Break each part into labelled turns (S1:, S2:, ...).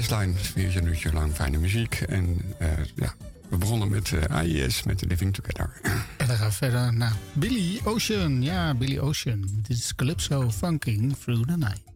S1: Baseline. Vier uurtje lang fijne muziek. En uh, ja, we begonnen met uh, AIS, met Living Together.
S2: En dan gaan we verder naar Billy Ocean. Ja, Billy Ocean. Dit is Calypso Funking Through the Night.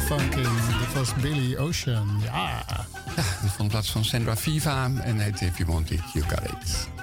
S3: Funking. Dat was Billy Ocean. Ja.
S1: Ja, van plaats van Sandra Viva en heet If You Want It, You Got It.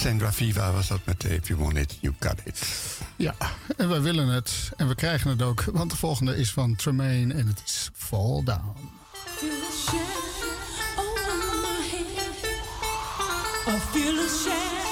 S1: Sandra Viva was dat met If You Want It, You Got It.
S3: Ja, en wij willen het. En we krijgen het ook. Want de volgende is van Tremaine en het is Fall Down.
S4: Feel the shine over my head. I feel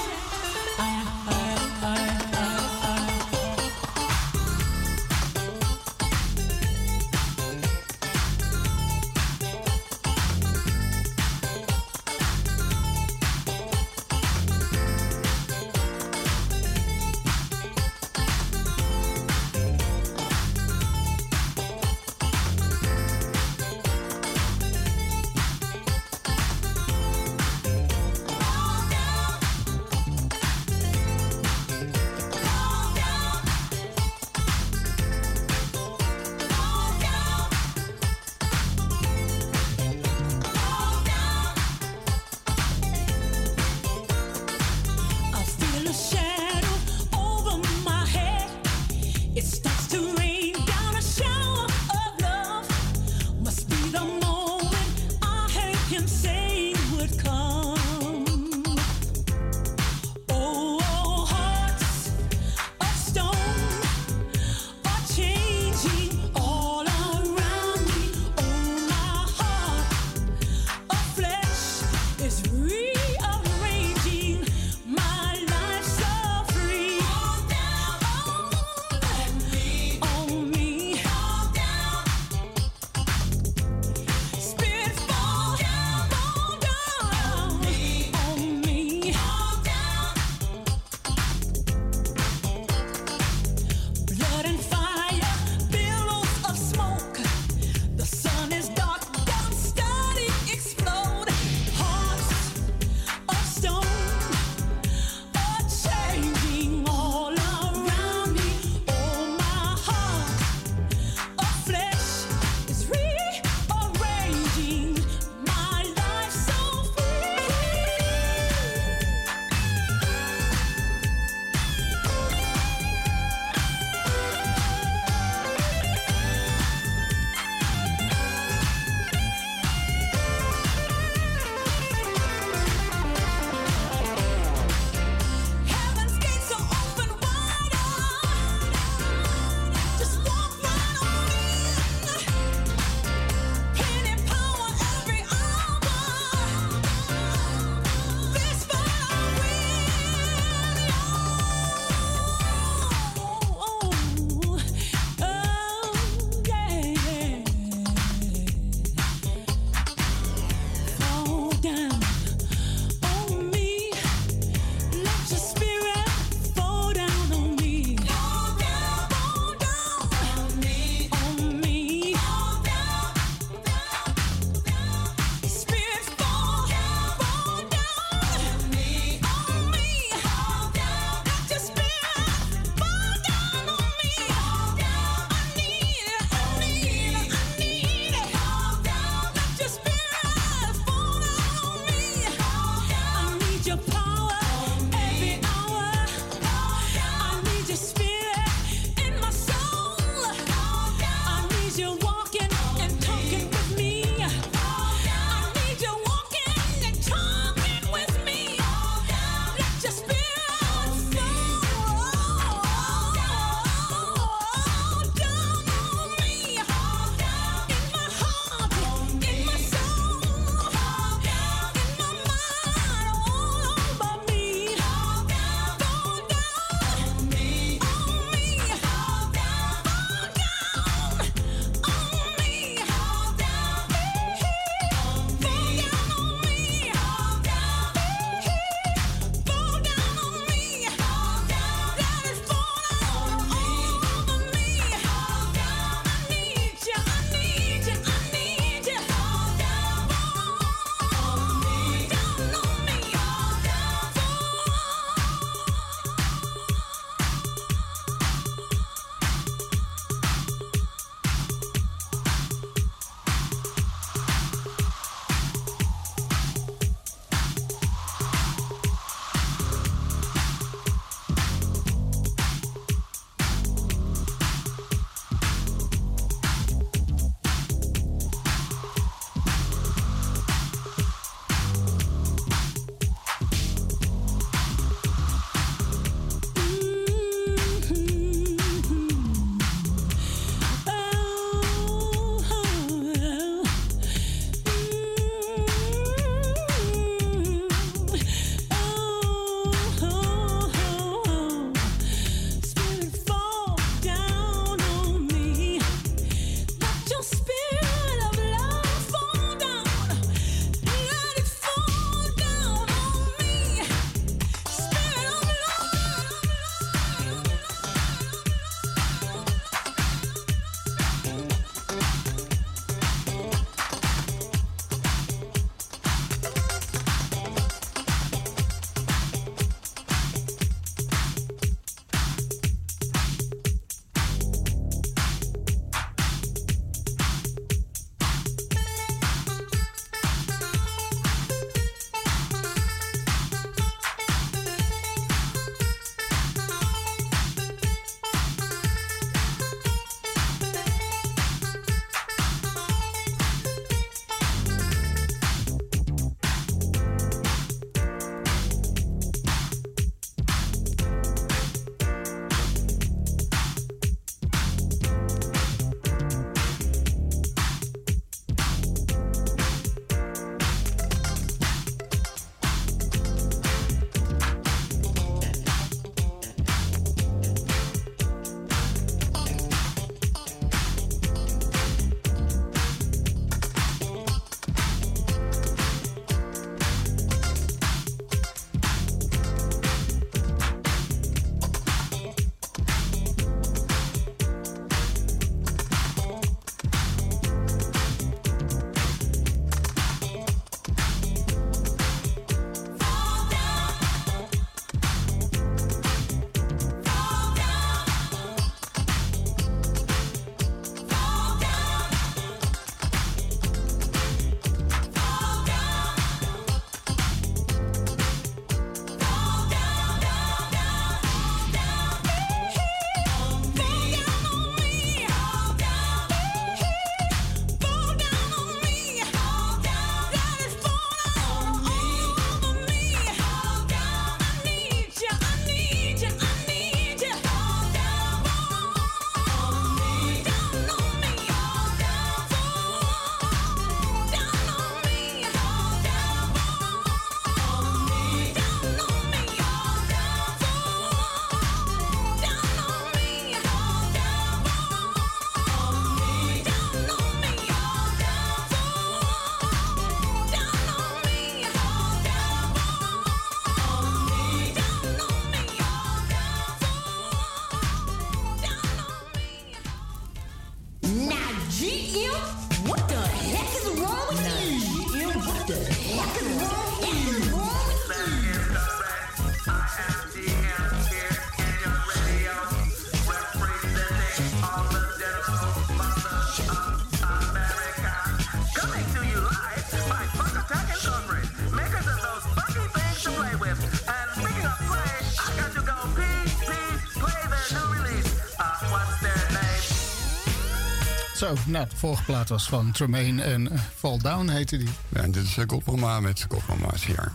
S3: Nou, de vorige plaat was van Tremaine en eh, Fall Down heette die.
S5: Ja, en dit is uh, Godmama met Godmama's hier.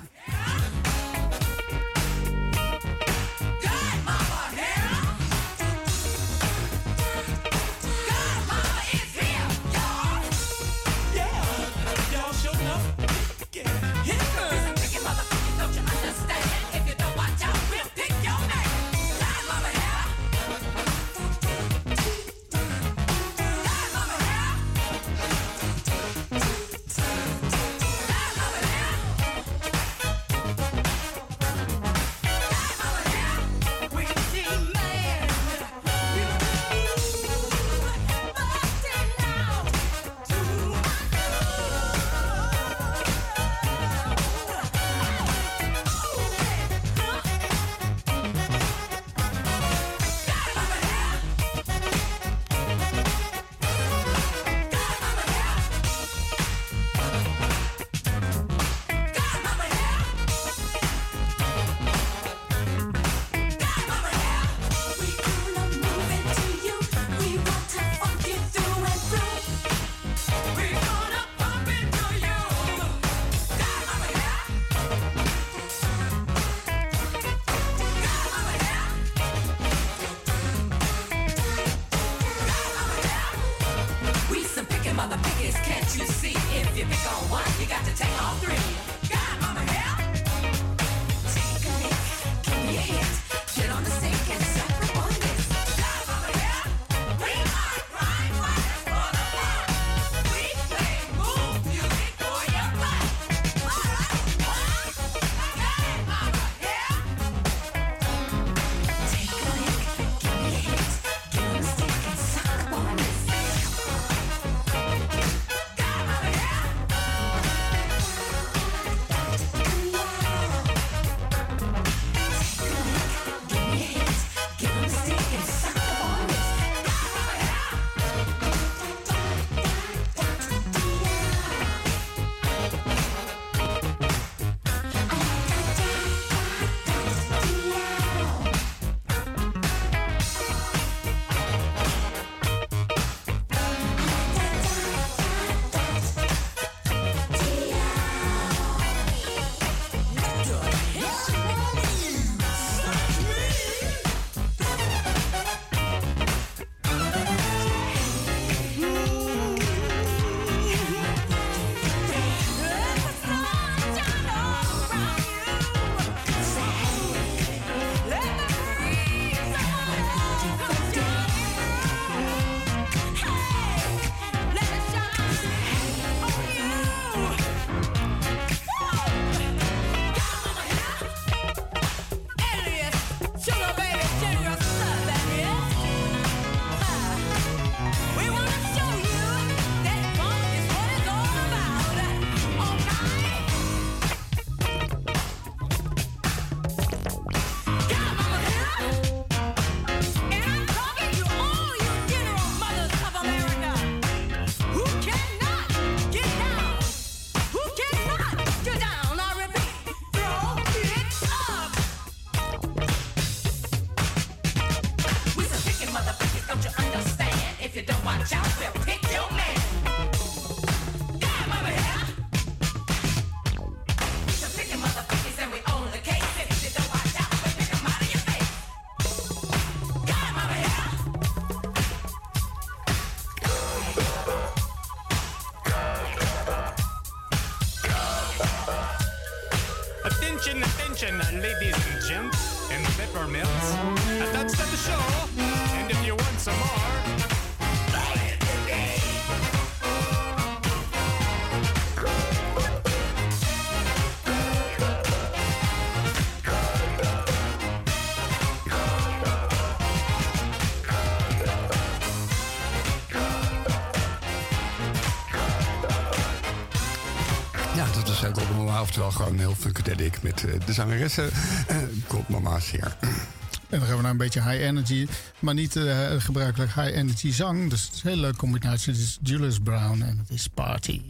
S5: Gewoon heel funkadelic met uh, de zangeressen. Uh, Komt mama's hier.
S3: En dan gaan we naar een beetje high energy, maar niet uh, gebruikelijk high energy zang. Dus het is een hele leuke combinatie. Het is Julius Brown en het is Party.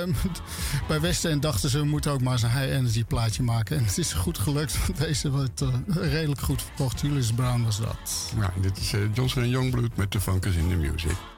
S3: Ehm, bij Westen dachten ze, we moeten ook maar eens een high-energy plaatje maken. En het is goed gelukt, want deze wordt uh, redelijk goed verkocht. Julius Brown was dat.
S4: Ja, dit is eh, Johnson Youngblood met de Funkers in the Music.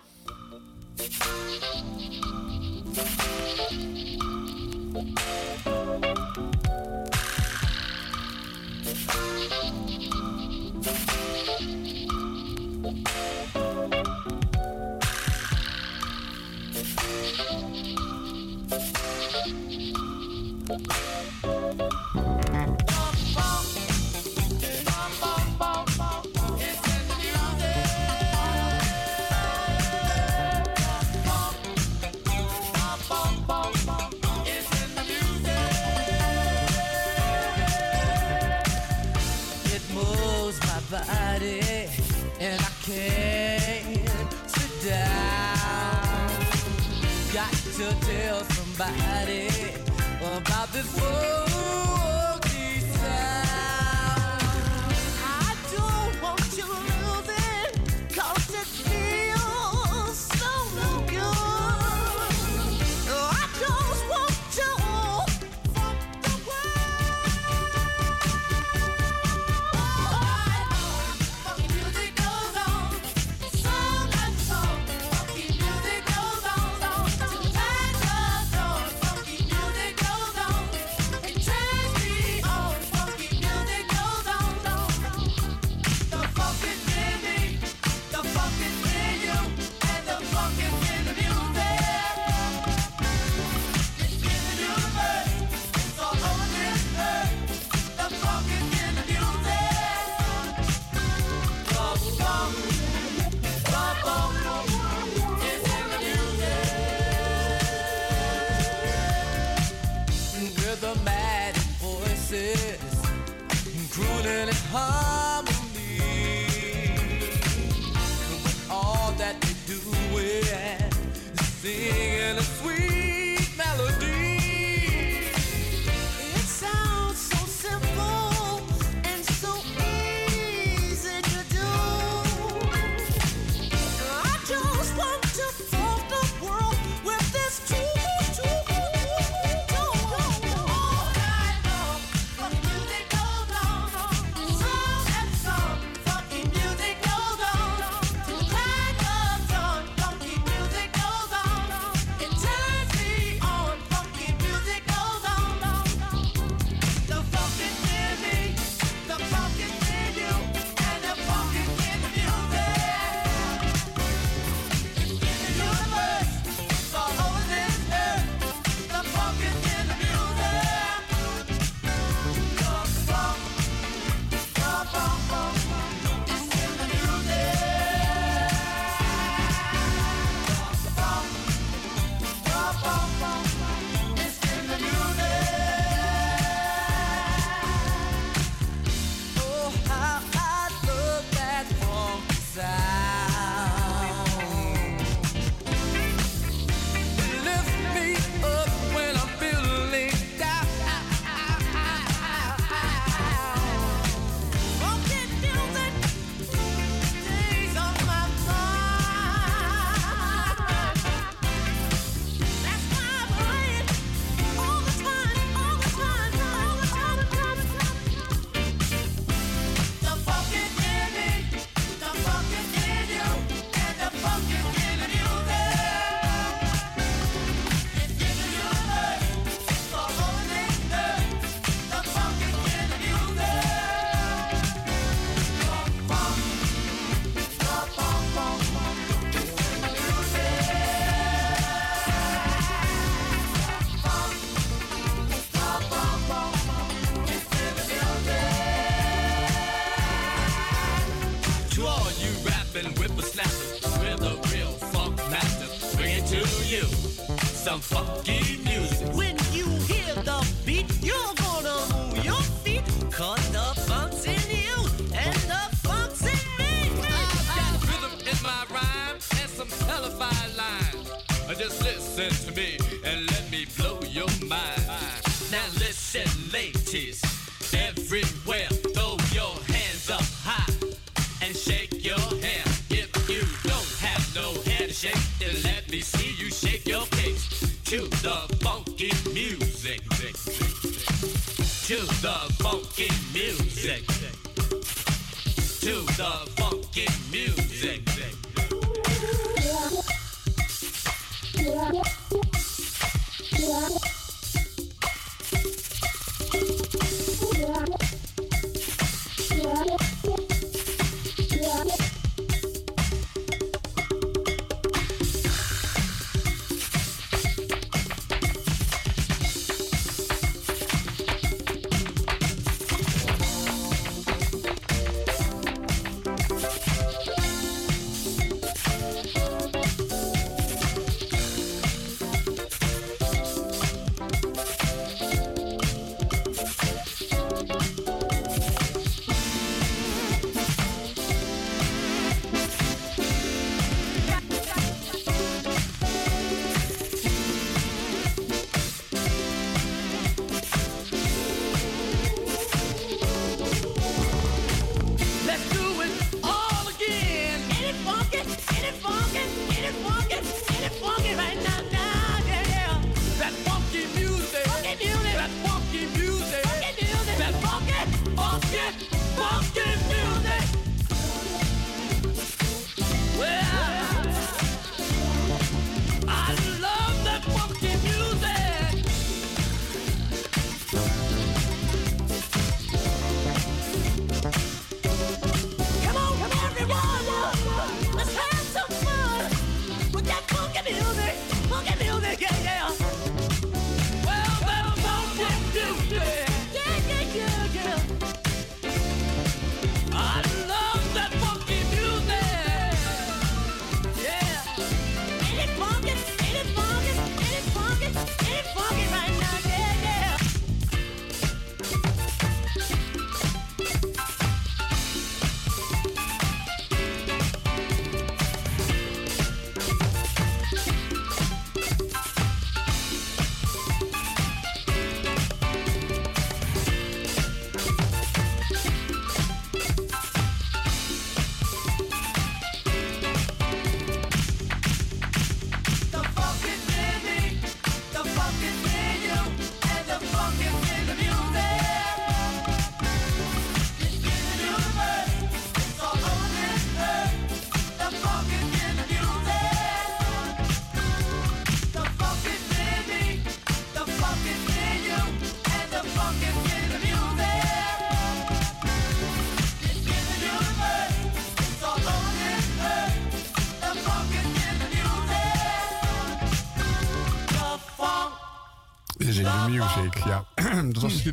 S4: Yeah.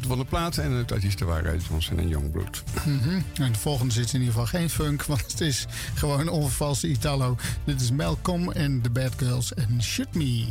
S1: van de Plaat en het is de waarheid Johnson en Youngblood. Mhm.
S3: En de volgende zit in ieder geval geen funk, want het is gewoon onvervalste Italo. Dit is Malcolm en The Bad Girls en Shoot Me.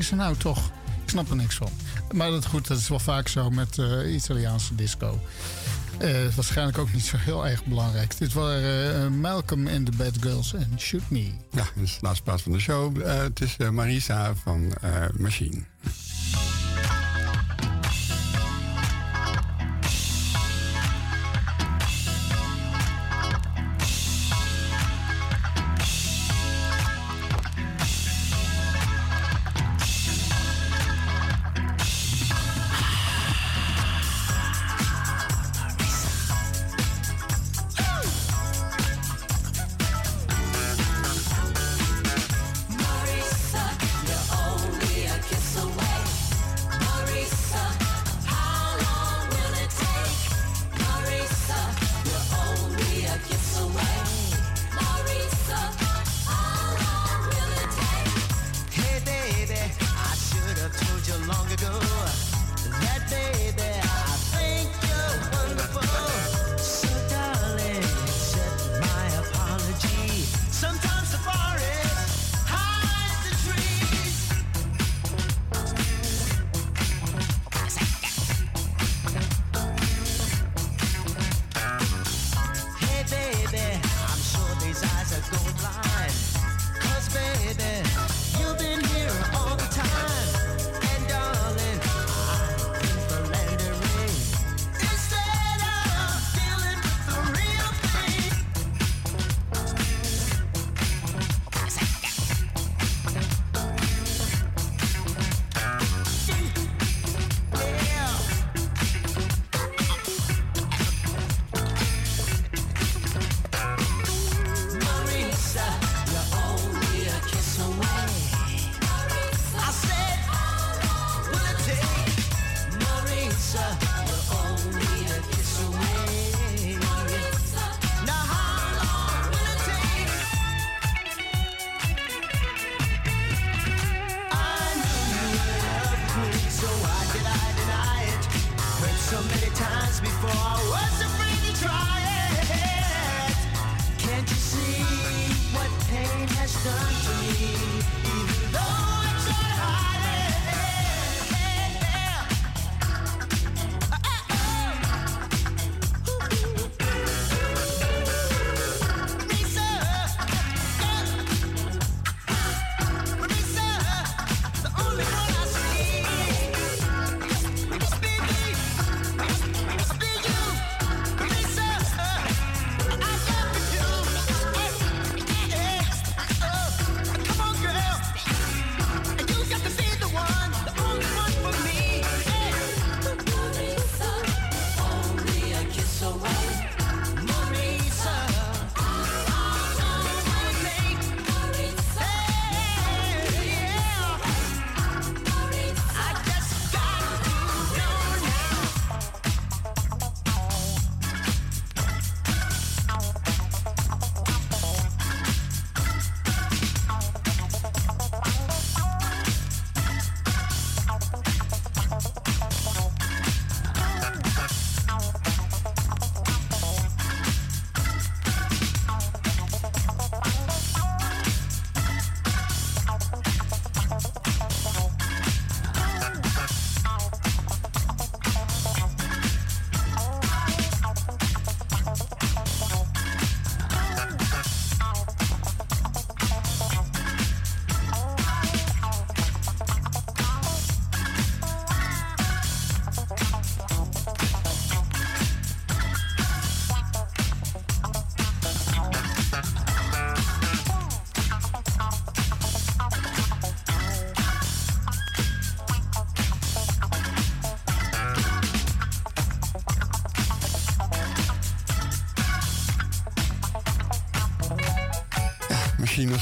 S3: Is ze nou toch? Ik snap er niks van. Maar dat, goed, dat is wel vaak zo met uh, Italiaanse disco. Eh, waarschijnlijk ook niet zo heel erg belangrijk. Dit waren uh, Malcolm and the Bad Girls en Shoot Me.
S6: Ja, dat is de laatste plaats van de show. het is Marisa van Machine.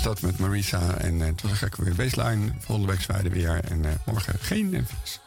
S1: was
S6: dat met Marisa. En eh, het was een gekke weer baseline. Volgende week zwijden weer. En eh, morgen geen
S7: NVS.